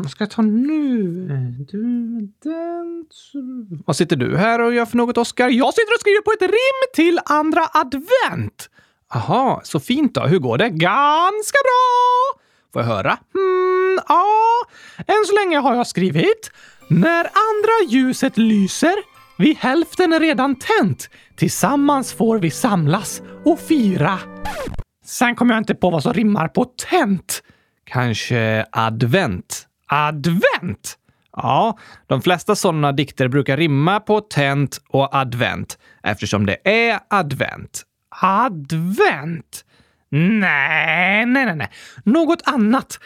Hmm, ska jag ta nu? Du, den... Vad sitter du här och gör för något, Oskar? Jag sitter och skriver på ett rim till andra advent. Aha, så fint då. Hur går det? Ganska bra! Får jag höra? Hmm, ja. Än så länge har jag skrivit När andra ljuset lyser vid hälften är redan tänt. Tillsammans får vi samlas och fira. Sen kommer jag inte på vad som rimmar på tänt. Kanske advent? Advent? Ja, de flesta sådana dikter brukar rimma på tent och advent eftersom det är advent. Advent? Nej, nej, nej, nej. Något annat.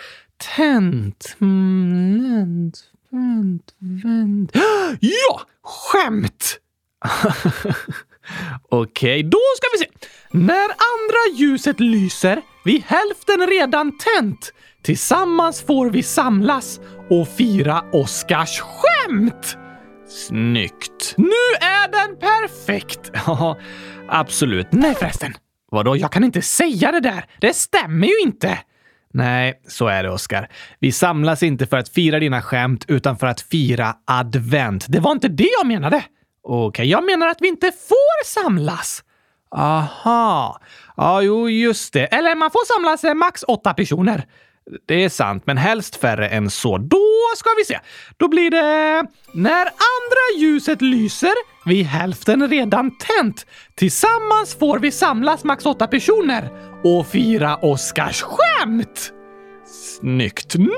Tent... Mm, vänt, vänt. Ja! Skämt! Okej, då ska vi se. När andra ljuset lyser, vid hälften redan tänt. Tillsammans får vi samlas och fira Oscars skämt! Snyggt! Nu är den perfekt! Ja, absolut. Nej förresten. Vadå, jag kan inte säga det där. Det stämmer ju inte. Nej, så är det Oskar. Vi samlas inte för att fira dina skämt utan för att fira advent. Det var inte det jag menade. Okej, okay, jag menar att vi inte får samlas. Aha. Ja, jo, just det. Eller man får samlas eh, max åtta personer. Det är sant, men helst färre än så. Då ska vi se. Då blir det... När andra ljuset lyser, vid hälften redan tänt. Tillsammans får vi samlas max åtta personer och fira Oscars skämt! Snyggt! Nu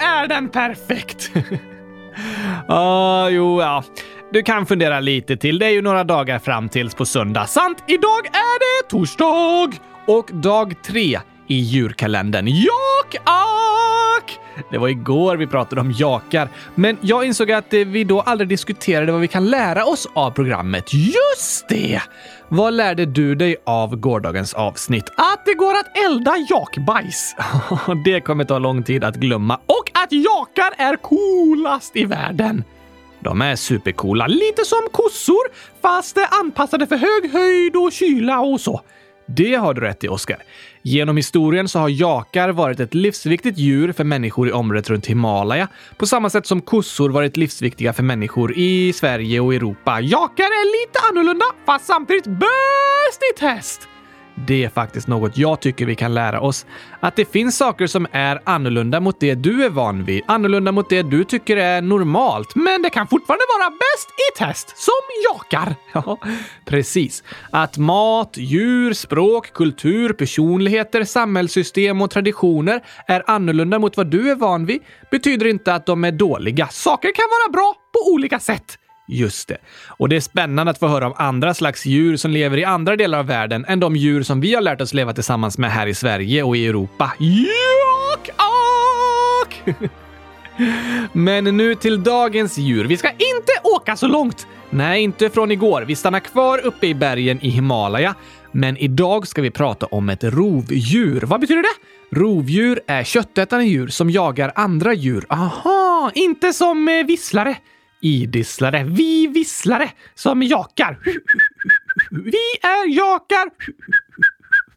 är den perfekt! Ja, uh, ah, jo, ja. Du kan fundera lite till. Det är ju några dagar fram tills på söndag. Sant! Idag är det torsdag! Och dag tre i djurkalendern. Jak, ak! Det var igår vi pratade om jakar, men jag insåg att eh, vi då aldrig diskuterade vad vi kan lära oss av programmet. Just det! Vad lärde du dig av gårdagens avsnitt? Att det går att elda jakbajs. det kommer ta lång tid att glömma. Och att jakar är coolast i världen. De är supercoola, lite som kossor, fast anpassade för hög höjd och kyla och så. Det har du rätt i, Oskar. Genom historien så har jakar varit ett livsviktigt djur för människor i området runt Himalaya, på samma sätt som kossor varit livsviktiga för människor i Sverige och Europa. Jakar är lite annorlunda, fast samtidigt bäst i test! Det är faktiskt något jag tycker vi kan lära oss. Att det finns saker som är annorlunda mot det du är van vid, annorlunda mot det du tycker är normalt, men det kan fortfarande vara bäst i test, som jakar. Ja, precis. Att mat, djur, språk, kultur, personligheter, samhällssystem och traditioner är annorlunda mot vad du är van vid betyder inte att de är dåliga. Saker kan vara bra på olika sätt. Just det. Och det är spännande att få höra om andra slags djur som lever i andra delar av världen än de djur som vi har lärt oss leva tillsammans med här i Sverige och i Europa. Jak, ak! Men nu till dagens djur. Vi ska inte åka så långt. Nej, inte från igår. Vi stannar kvar uppe i bergen i Himalaya. Men idag ska vi prata om ett rovdjur. Vad betyder det? Rovdjur är köttätande djur som jagar andra djur. Aha, inte som eh, visslare idisslare. Vi visslare som jakar. Vi är jakar.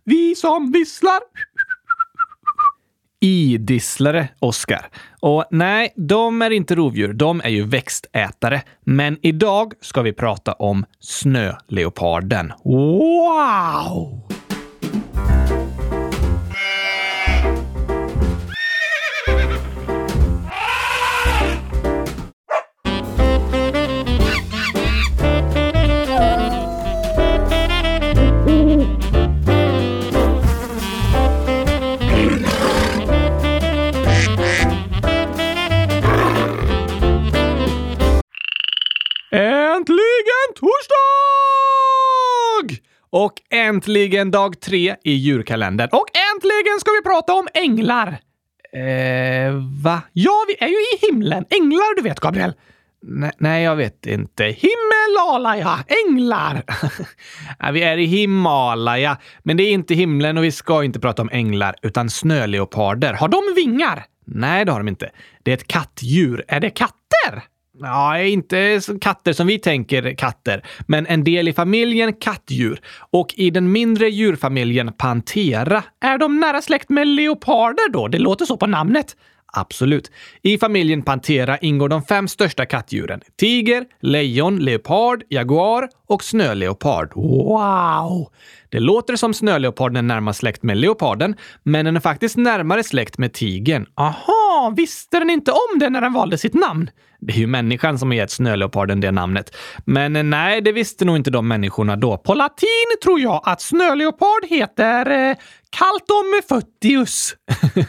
Vi som visslar. Idisslare, Oskar. Och nej, de är inte rovdjur. De är ju växtätare. Men idag ska vi prata om snöleoparden. Wow! Äntligen dag tre i djurkalendern. Och äntligen ska vi prata om änglar! Eh, va? Ja, vi är ju i himlen. Änglar, du vet, Gabriel. Nej, nej, jag vet inte. Himalaya! Änglar! ja, vi är i Himalaya, men det är inte himlen och vi ska inte prata om änglar, utan snöleoparder. Har de vingar? Nej, det har de inte. Det är ett kattdjur. Är det katter? Ja, inte katter som vi tänker katter, men en del i familjen kattdjur. Och i den mindre djurfamiljen Pantera. Är de nära släkt med leoparder då? Det låter så på namnet. Absolut. I familjen Pantera ingår de fem största kattdjuren. Tiger, lejon, leopard, jaguar och snöleopard. Wow! Det låter som snöleoparden är närmast släkt med leoparden, men den är faktiskt närmare släkt med tigern. Aha, visste den inte om det när den valde sitt namn? Det är ju människan som har gett snöleoparden det namnet. Men eh, nej, det visste nog inte de människorna då. På latin tror jag att snöleopard heter eh, Caltom föttius.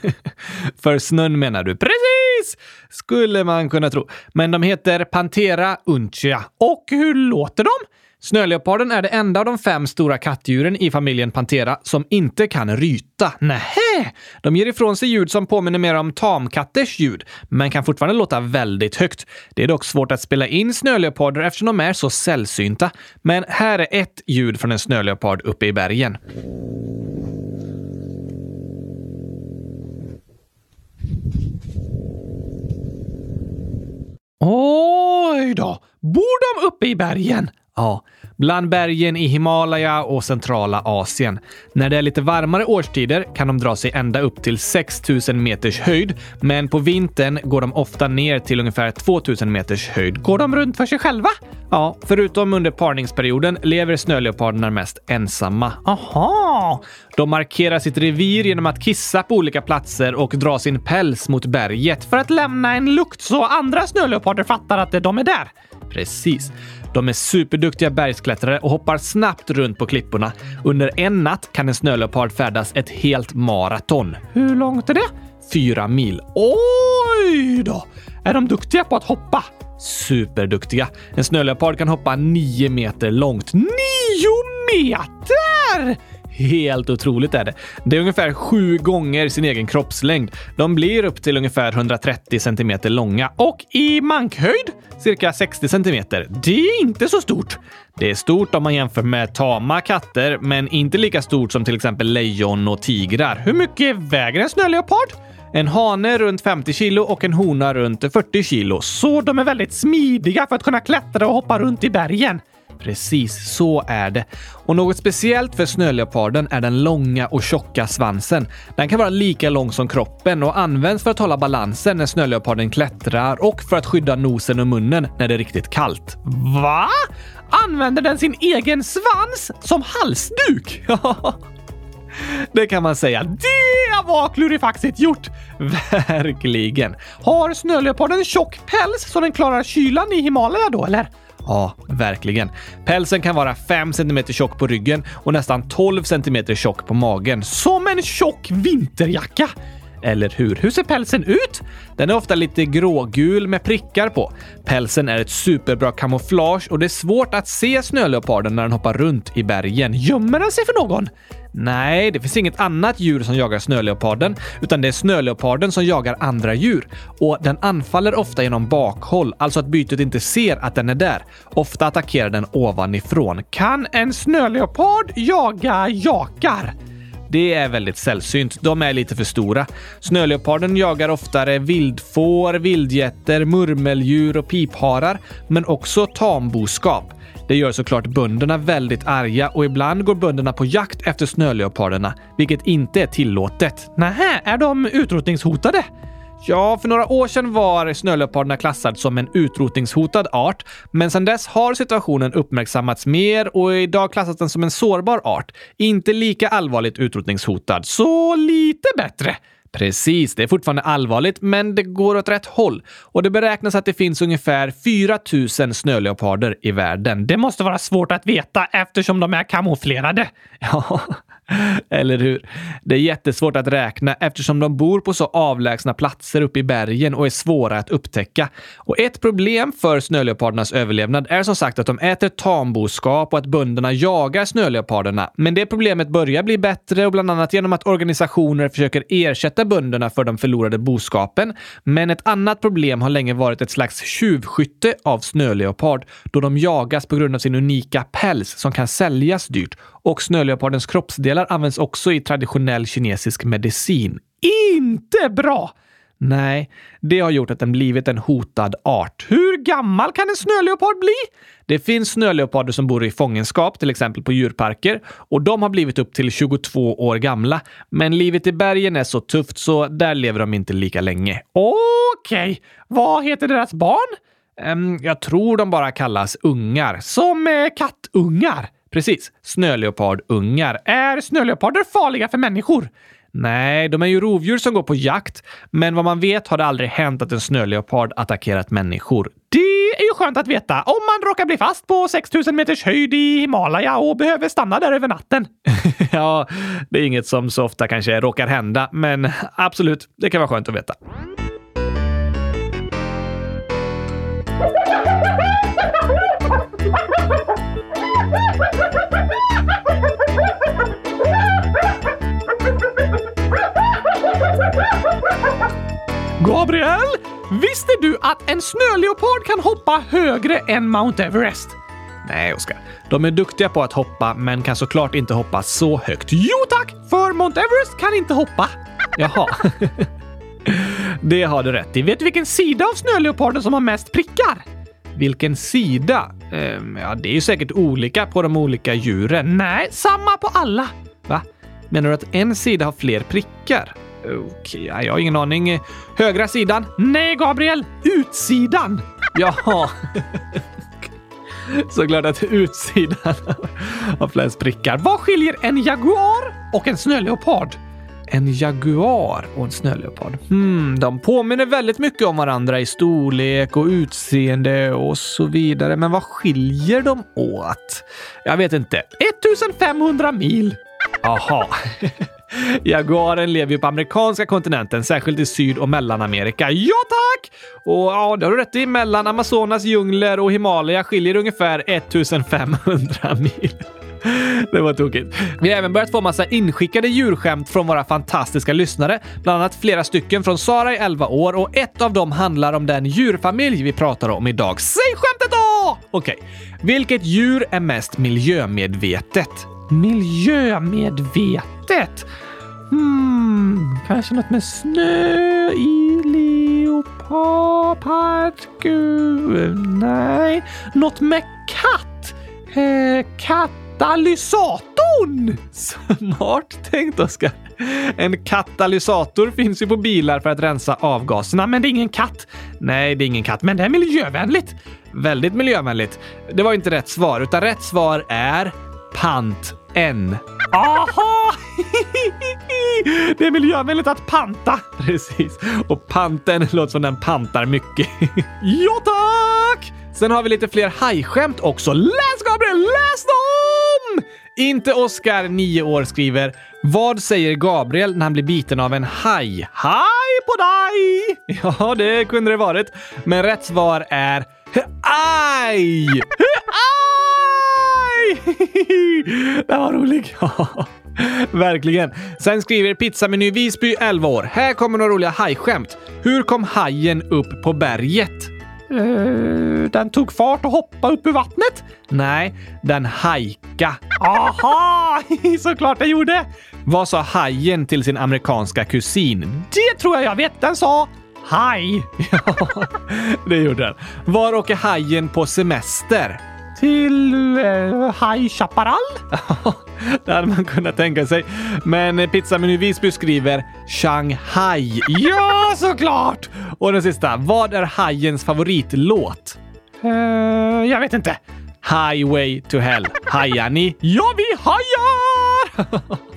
För snön menar du? Precis! Skulle man kunna tro. Men de heter Panthera untia. Och hur låter de? Snöleoparden är det enda av de fem stora kattdjuren i familjen Pantera som inte kan ryta. Nähä! De ger ifrån sig ljud som påminner mer om tamkatters ljud, men kan fortfarande låta väldigt högt. Det är dock svårt att spela in snöleoparder eftersom de är så sällsynta. Men här är ett ljud från en snöleopard uppe i bergen. Oj då! Bor de uppe i bergen? Ja, bland bergen i Himalaya och centrala Asien. När det är lite varmare årstider kan de dra sig ända upp till 6000 meters höjd, men på vintern går de ofta ner till ungefär 2000 meters höjd. Går de runt för sig själva? Ja, förutom under parningsperioden lever snöleoparderna mest ensamma. Aha! De markerar sitt revir genom att kissa på olika platser och dra sin päls mot berget för att lämna en lukt så andra snöleoparder fattar att de är där. Precis. De är superduktiga bergsklättrare och hoppar snabbt runt på klipporna. Under en natt kan en snöleopard färdas ett helt maraton. Hur långt är det? Fyra mil. Oj då! Är de duktiga på att hoppa? Superduktiga. En snöleopard kan hoppa nio meter långt. Nio meter! Helt otroligt är det. Det är ungefär sju gånger sin egen kroppslängd. De blir upp till ungefär 130 centimeter långa och i mankhöjd cirka 60 centimeter. Det är inte så stort. Det är stort om man jämför med tama katter, men inte lika stort som till exempel lejon och tigrar. Hur mycket väger en snöleopard? En hane runt 50 kilo och en hona runt 40 kilo. Så de är väldigt smidiga för att kunna klättra och hoppa runt i bergen. Precis, så är det. Och något speciellt för snöleoparden är den långa och tjocka svansen. Den kan vara lika lång som kroppen och används för att hålla balansen när snöleoparden klättrar och för att skydda nosen och munnen när det är riktigt kallt. Va? Använder den sin egen svans som halsduk? Det kan man säga. Det var klurifaxigt gjort! Verkligen. Har snöleoparden tjock päls så den klarar kylan i Himalaya då, eller? Ja, verkligen. Pälsen kan vara 5 cm tjock på ryggen och nästan 12 cm tjock på magen. Som en tjock vinterjacka! Eller hur? Hur ser pälsen ut? Den är ofta lite grågul med prickar på. Pälsen är ett superbra kamouflage och det är svårt att se snöleoparden när den hoppar runt i bergen. Gömmer den sig för någon? Nej, det finns inget annat djur som jagar snöleoparden, utan det är snöleoparden som jagar andra djur. Och den anfaller ofta genom bakhåll, alltså att bytet inte ser att den är där. Ofta attackerar den ovanifrån. Kan en snöleopard jaga jakar? Det är väldigt sällsynt. De är lite för stora. Snöleoparden jagar oftare vildfår, vildgetter, murmeldjur och pipharar, men också tamboskap. Det gör såklart bönderna väldigt arga och ibland går bönderna på jakt efter snöleoparderna, vilket inte är tillåtet. Nähä, är de utrotningshotade? Ja, för några år sedan var snöleoparderna klassad som en utrotningshotad art, men sedan dess har situationen uppmärksammats mer och idag klassas den som en sårbar art. Inte lika allvarligt utrotningshotad, så lite bättre. Precis, det är fortfarande allvarligt, men det går åt rätt håll. Och det beräknas att det finns ungefär 4 000 snöleoparder i världen. Det måste vara svårt att veta eftersom de är kamouflerade. Ja, eller hur? Det är jättesvårt att räkna eftersom de bor på så avlägsna platser uppe i bergen och är svåra att upptäcka. Och ett problem för snöleopardernas överlevnad är som sagt att de äter tamboskap och att bönderna jagar snöleoparderna. Men det problemet börjar bli bättre och bland annat genom att organisationer försöker ersätta bönderna för de förlorade boskapen. Men ett annat problem har länge varit ett slags tjuvskytte av snöleopard då de jagas på grund av sin unika päls som kan säljas dyrt och snöleopardens kroppsdelar används också i traditionell kinesisk medicin. Inte bra! Nej, det har gjort att den blivit en hotad art. Hur gammal kan en snöleopard bli? Det finns snöleoparder som bor i fångenskap, till exempel på djurparker, och de har blivit upp till 22 år gamla. Men livet i bergen är så tufft så där lever de inte lika länge. Okej, okay. vad heter deras barn? Um, jag tror de bara kallas ungar, som eh, kattungar. Precis, snöleopardungar. Är snöleoparder farliga för människor? Nej, de är ju rovdjur som går på jakt, men vad man vet har det aldrig hänt att en snöleopard attackerat människor. Det är ju skönt att veta om man råkar bli fast på 6000 meters höjd i Himalaya och behöver stanna där över natten. ja, det är inget som så ofta kanske råkar hända, men absolut, det kan vara skönt att veta. Gabriel! Visste du att en snöleopard kan hoppa högre än Mount Everest? Nej, Oskar. De är duktiga på att hoppa, men kan såklart inte hoppa så högt. Jo tack! För Mount Everest kan inte hoppa. Jaha. Det har du rätt i. Vet du vilken sida av snöleoparden som har mest prickar? Vilken sida? Ehm, ja, det är ju säkert olika på de olika djuren. Nej, samma på alla. Va? Menar du att en sida har fler prickar? Okej, okay, jag har ingen aning. Högra sidan? Nej, Gabriel! Utsidan! Jaha. Så glad att utsidan har flest prickar. Vad skiljer en jaguar och en snöleopard? En jaguar och en snöleopard. Hmm, de påminner väldigt mycket om varandra i storlek och utseende och så vidare. Men vad skiljer de åt? Jag vet inte. 1500 mil. Aha. Jaguaren lever ju på amerikanska kontinenten, särskilt i Syd och Mellanamerika. Ja tack! Och ja, det har du rätt i. Mellan Amazonas djungler och Himalaya skiljer ungefär 1500 mil. Det var tokigt. Vi har även börjat få massa inskickade djurskämt från våra fantastiska lyssnare. Bland annat flera stycken från Sara i 11 år och ett av dem handlar om den djurfamilj vi pratar om idag. Säg skämtet då! Okej. Okay. Vilket djur är mest miljömedvetet? Miljömedvetet? Hmm, kanske något med snö i leopard? Nej, något med katt? Eh, katalysatorn! Smart tänkt, Oskar. En katalysator finns ju på bilar för att rensa avgaserna, men det är ingen katt. Nej, det är ingen katt, men det är miljövänligt. Väldigt miljövänligt. Det var inte rätt svar, utan rätt svar är pant en. Aha! Det är miljövänligt att panta. Precis. Och panten låter som den pantar mycket. Ja, tack! Sen har vi lite fler hajskämt också. Läs Gabriel, läs dem! Inte Oskar, 9 år, skriver Vad säger Gabriel när han blir biten av en haj? Haj på dig! Ja, det kunde det varit. Men rätt svar är aj! Aj! Den var rolig. Verkligen. Sen skriver Pizzameny Visby 11 år. Här kommer några roliga hajskämt. Hur kom hajen upp på berget? Uh, den tog fart och hoppade upp ur vattnet? Nej, den hajka. Aha! Såklart den gjorde! Vad sa hajen till sin amerikanska kusin? Det tror jag jag vet. Den sa haj. Ja, det gjorde den. Var åker hajen på semester? till eh, High Chaparral? det hade man kunnat tänka sig. Men Pizzameny Visby skriver Shanghai. Ja, såklart! Och den sista. Vad är hajens favoritlåt? Uh, jag vet inte. Highway to Hell. Hajar ni? Ja, vi hajar!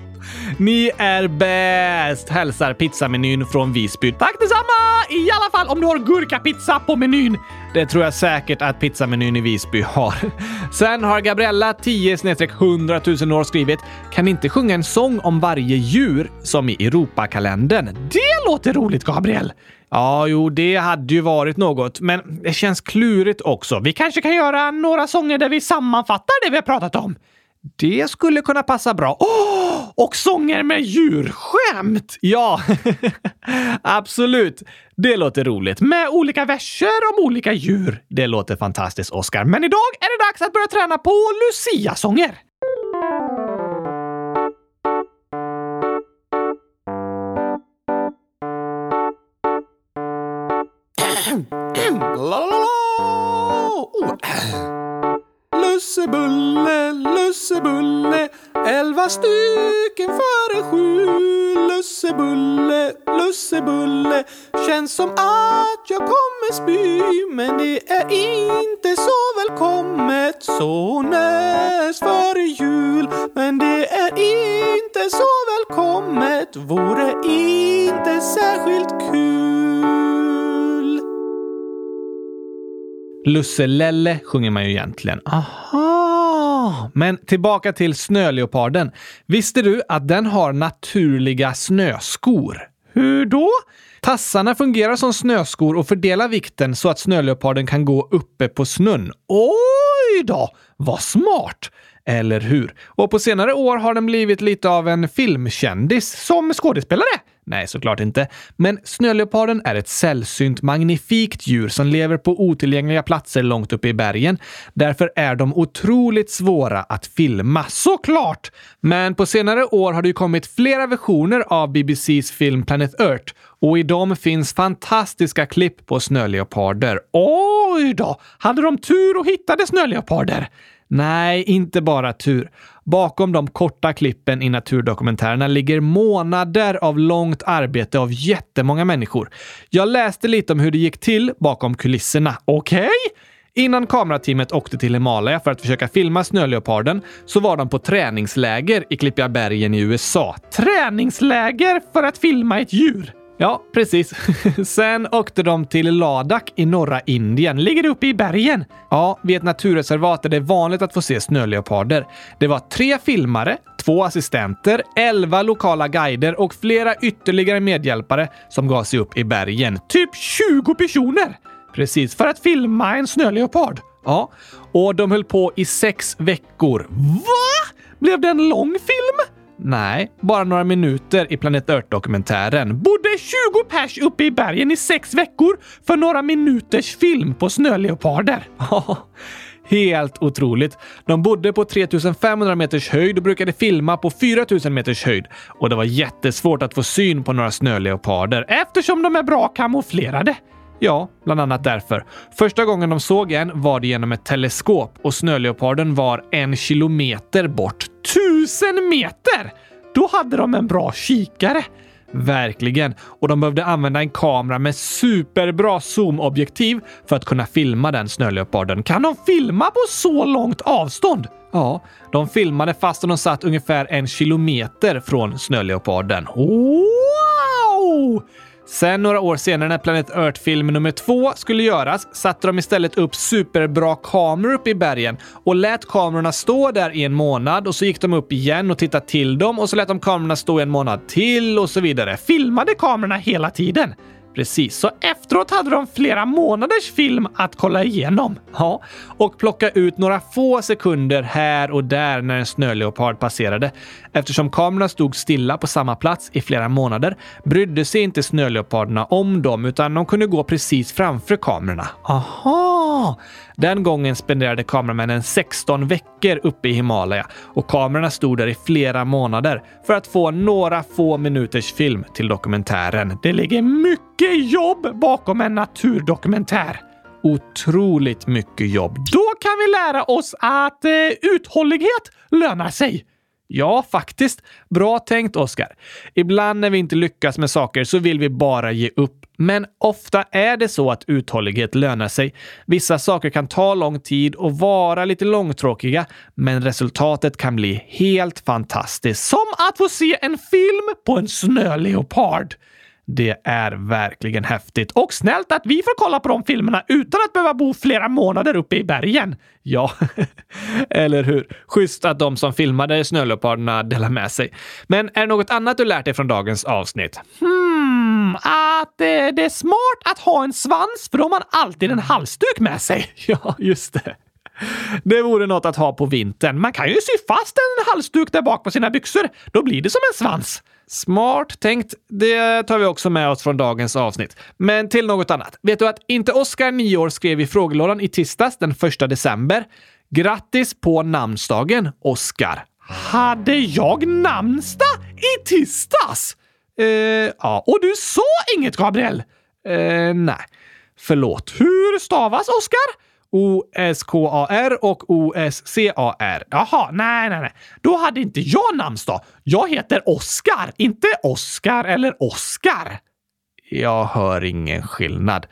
Ni är bäst! Hälsar pizzamenyn från Visby. Tack detsamma! I alla fall om du har gurkapizza på menyn. Det tror jag säkert att pizzamenyn i Visby har. Sen har Gabriella 10 100 000 år skrivit “Kan inte sjunga en sång om varje djur som i Europakalendern?” Det låter roligt, Gabriel! Ja, jo, det hade ju varit något, men det känns klurigt också. Vi kanske kan göra några sånger där vi sammanfattar det vi har pratat om. Det skulle kunna passa bra. Oh, och sånger med djurskämt! Ja, absolut. Det låter roligt. Med olika verser om olika djur. Det låter fantastiskt, Oscar. Men idag är det dags att börja träna på Lucia-sånger. Oh. Lussebulle, Lussebulle, elva stycken före sju. Lussebulle, Lussebulle, känns som att jag kommer spy. Men det är inte så välkommet så näst före jul. Men det är inte så välkommet, vore inte särskilt kul. Lusselelle sjunger man ju egentligen. Aha! Men tillbaka till snöleoparden. Visste du att den har naturliga snöskor? Hur då? Tassarna fungerar som snöskor och fördelar vikten så att snöleoparden kan gå uppe på snön. Oj då! Vad smart! Eller hur? Och på senare år har den blivit lite av en filmkändis som skådespelare. Nej, såklart inte. Men snöleoparden är ett sällsynt magnifikt djur som lever på otillgängliga platser långt uppe i bergen. Därför är de otroligt svåra att filma. Såklart! Men på senare år har det ju kommit flera versioner av BBCs film Planet Earth och i dem finns fantastiska klipp på snöleoparder. Oj då! Hade de tur och hittade snöleoparder? Nej, inte bara tur. Bakom de korta klippen i naturdokumentärerna ligger månader av långt arbete av jättemånga människor. Jag läste lite om hur det gick till bakom kulisserna. Okej? Okay? Innan kamerateamet åkte till Himalaya för att försöka filma snöleoparden så var de på träningsläger i Klippiga bergen i USA. Träningsläger för att filma ett djur! Ja, precis. Sen åkte de till Ladakh i norra Indien. Ligger det uppe i bergen? Ja, vid ett naturreservat där det är vanligt att få se snöleoparder. Det var tre filmare, två assistenter, elva lokala guider och flera ytterligare medhjälpare som gav sig upp i bergen. Typ 20 personer! Precis, för att filma en snöleopard. Ja, och de höll på i sex veckor. Va? Blev det en lång film? Nej, bara några minuter i Planet Earth-dokumentären. Bodde 20 pers uppe i bergen i sex veckor för några minuters film på snöleoparder. Helt otroligt. De bodde på 3500 meters höjd och brukade filma på 4000 meters höjd. Och det var jättesvårt att få syn på några snöleoparder eftersom de är bra kamouflerade. Ja, bland annat därför. Första gången de såg en var det genom ett teleskop och snöleoparden var en kilometer bort. Tusen meter! Då hade de en bra kikare. Verkligen. Och de behövde använda en kamera med superbra zoomobjektiv för att kunna filma den snöleoparden. Kan de filma på så långt avstånd? Ja, de filmade fast de satt ungefär en kilometer från snöleoparden. Wow! Sen några år senare när Planet Earth-film nummer två skulle göras satte de istället upp superbra kameror uppe i bergen och lät kamerorna stå där i en månad och så gick de upp igen och tittade till dem och så lät de kamerorna stå i en månad till och så vidare. Filmade kamerorna hela tiden. Precis, så efteråt hade de flera månaders film att kolla igenom. Ja, och plocka ut några få sekunder här och där när en snöleopard passerade. Eftersom kamerorna stod stilla på samma plats i flera månader brydde sig inte snöleoparderna om dem utan de kunde gå precis framför kamerorna. Aha! Den gången spenderade kameramännen 16 veckor uppe i Himalaya och kamerorna stod där i flera månader för att få några få minuters film till dokumentären. Det ligger mycket mycket jobb bakom en naturdokumentär. Otroligt mycket jobb. Då kan vi lära oss att eh, uthållighet lönar sig. Ja, faktiskt. Bra tänkt, Oskar. Ibland när vi inte lyckas med saker så vill vi bara ge upp. Men ofta är det så att uthållighet lönar sig. Vissa saker kan ta lång tid och vara lite långtråkiga, men resultatet kan bli helt fantastiskt. Som att få se en film på en snöleopard. Det är verkligen häftigt och snällt att vi får kolla på de filmerna utan att behöva bo flera månader uppe i bergen. Ja, eller hur? Schysst att de som filmade snöleoparderna delar med sig. Men är det något annat du lärt dig från dagens avsnitt? Hmm, att eh, det är smart att ha en svans för då har man alltid en halsduk med sig. Ja, just det. Det vore något att ha på vintern. Man kan ju sy fast en halsduk där bak på sina byxor. Då blir det som en svans. Smart tänkt. Det tar vi också med oss från dagens avsnitt. Men till något annat. Vet du att inte Oskar, 9 år, skrev i frågelådan i tisdags den 1 december. Grattis på namnsdagen, Oskar! Hade jag namnsdag i tisdags? Eh, ja, och du sa inget, Gabriel? Eh, nej. Förlåt, hur stavas Oskar? O-S-K-A-R och O-S-C-A-R. Jaha, nej, nej, nej. Då hade inte jag namnsdag. Jag heter Oskar, inte Oskar eller Oskar. Jag hör ingen skillnad.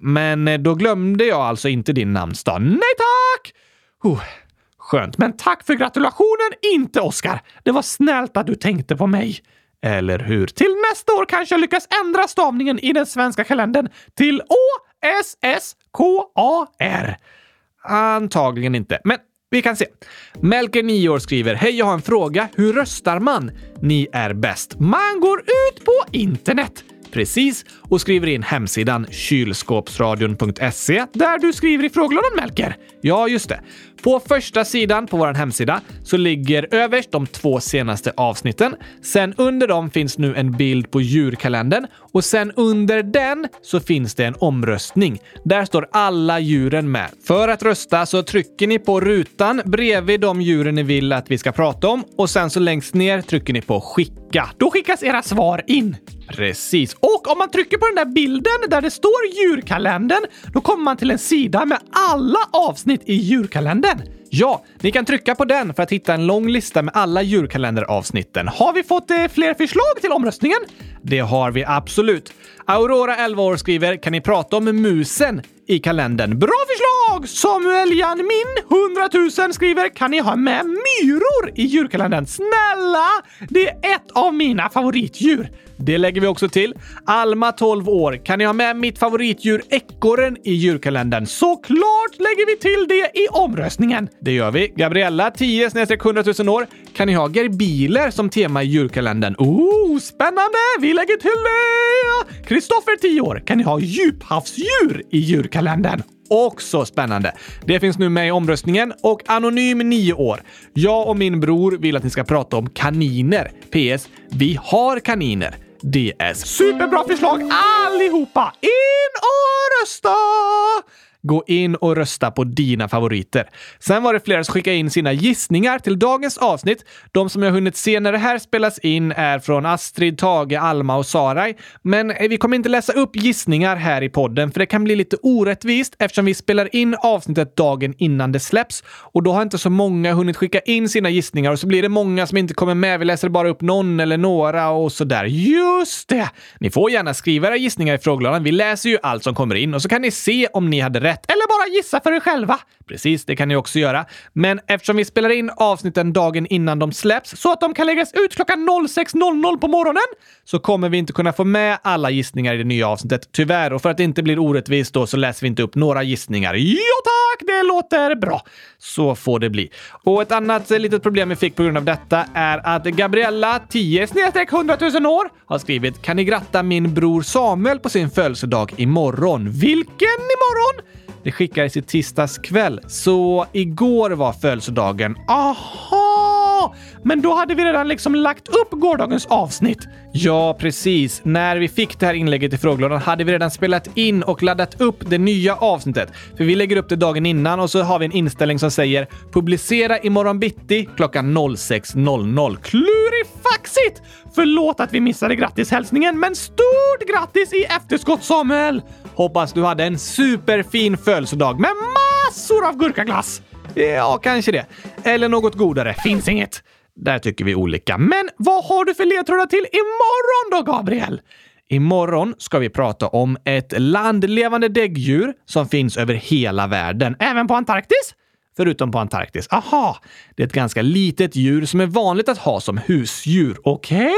Men eh, då glömde jag alltså inte din namnsdag. Nej tack! Uh, skönt, men tack för gratulationen, inte Oskar. Det var snällt att du tänkte på mig. Eller hur? Till nästa år kanske jag lyckas ändra stavningen i den svenska kalendern till Å S-S-K-A-R? Antagligen inte, men vi kan se. Melker, 9 år, skriver “Hej, jag har en fråga. Hur röstar man? Ni är bäst. Man går ut på internet precis och skriver in hemsidan kylskåpsradion.se där du skriver i frågelådan Melker. Ja, just det. På första sidan på vår hemsida så ligger överst de två senaste avsnitten. Sen under dem finns nu en bild på djurkalendern och sen under den så finns det en omröstning. Där står alla djuren med. För att rösta så trycker ni på rutan bredvid de djuren ni vill att vi ska prata om och sen så längst ner trycker ni på skicka. Då skickas era svar in. Precis. Och om man trycker på den där bilden där det står djurkalendern, då kommer man till en sida med alla avsnitt i djurkalendern. Ja, ni kan trycka på den för att hitta en lång lista med alla djurkalenderavsnitten. Har vi fått eh, fler förslag till omröstningen? Det har vi absolut. Aurora, 11 år, skriver “Kan ni prata om musen i kalendern?” Bra förslag! Samuel Janmin, 100 000, skriver “Kan ni ha med myror i djurkalendern?” Snälla! Det är ett av mina favoritdjur. Det lägger vi också till. Alma, 12 år. Kan ni ha med mitt favoritdjur ekorren i djurkalendern? Såklart lägger vi till det i omröstningen. Det gör vi. Gabriella, 10 100 000 år. Kan ni ha gerbiler som tema i djurkalendern? Oh, spännande! Vi lägger till det! Kristoffer, 10 år. Kan ni ha djuphavsdjur i djurkalendern? Också spännande. Det finns nu med i omröstningen och Anonym 9 år. Jag och min bror vill att ni ska prata om kaniner. PS. Vi har kaniner. DS. Superbra förslag allihopa! In och rösta! Gå in och rösta på dina favoriter. Sen var det flera som skickade in sina gissningar till dagens avsnitt. De som jag hunnit se när det här spelas in är från Astrid, Tage, Alma och Saraj. Men eh, vi kommer inte läsa upp gissningar här i podden, för det kan bli lite orättvist eftersom vi spelar in avsnittet dagen innan det släpps. Och då har inte så många hunnit skicka in sina gissningar och så blir det många som inte kommer med. Vi läser bara upp någon eller några och sådär. Just det! Ni får gärna skriva era gissningar i frågelådan. Vi läser ju allt som kommer in och så kan ni se om ni hade rätt rätt eller bara gissa för er själva. Precis, det kan ni också göra. Men eftersom vi spelar in avsnitten dagen innan de släpps så att de kan läggas ut klockan 06.00 på morgonen så kommer vi inte kunna få med alla gissningar i det nya avsnittet, tyvärr. Och för att det inte blir orättvist då så läser vi inte upp några gissningar. Ja tack, det låter bra. Så får det bli. Och ett annat eh, litet problem vi fick på grund av detta är att Gabriella, 10 100 000 år, har skrivit “Kan ni gratta min bror Samuel på sin födelsedag imorgon?” Vilken imorgon? Det skickades i tisdags kväll, så igår var födelsedagen. Aha! Men då hade vi redan liksom lagt upp gårdagens avsnitt. Ja, precis. När vi fick det här inlägget i frågelådan hade vi redan spelat in och laddat upp det nya avsnittet. För vi lägger upp det dagen innan och så har vi en inställning som säger publicera imorgon bitti klockan 06.00. Klurifaxigt! Förlåt att vi missade grattishälsningen, men stort grattis i efterskott Samuel! Hoppas du hade en superfin födelsedag med massor av gurkaglass. Ja, kanske det. Eller något godare. Finns inget. Där tycker vi olika. Men vad har du för ledtrådar till imorgon då, Gabriel? Imorgon ska vi prata om ett landlevande däggdjur som finns över hela världen. Även på Antarktis? Förutom på Antarktis. Aha! Det är ett ganska litet djur som är vanligt att ha som husdjur. Okej? Okay?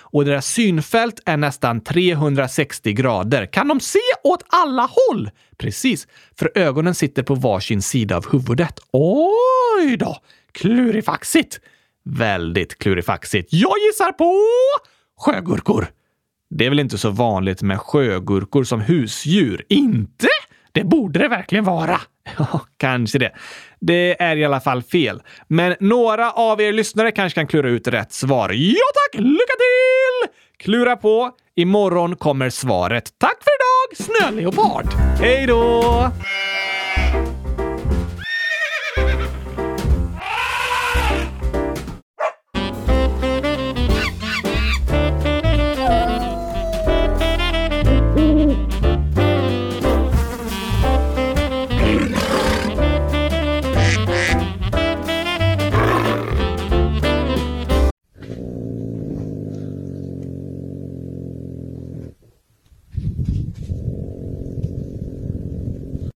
Och deras synfält är nästan 360 grader. Kan de se åt alla håll? Precis, för ögonen sitter på varsin sida av huvudet. Oj då! Klurifaxigt! Väldigt klurifaxigt. Jag gissar på sjögurkor. Det är väl inte så vanligt med sjögurkor som husdjur? Inte? Det borde det verkligen vara. Ja, kanske det. Det är i alla fall fel. Men några av er lyssnare kanske kan klura ut rätt svar. Ja tack! Lycka till! Klura på. Imorgon kommer svaret. Tack för idag, Snöleopard! Hej då!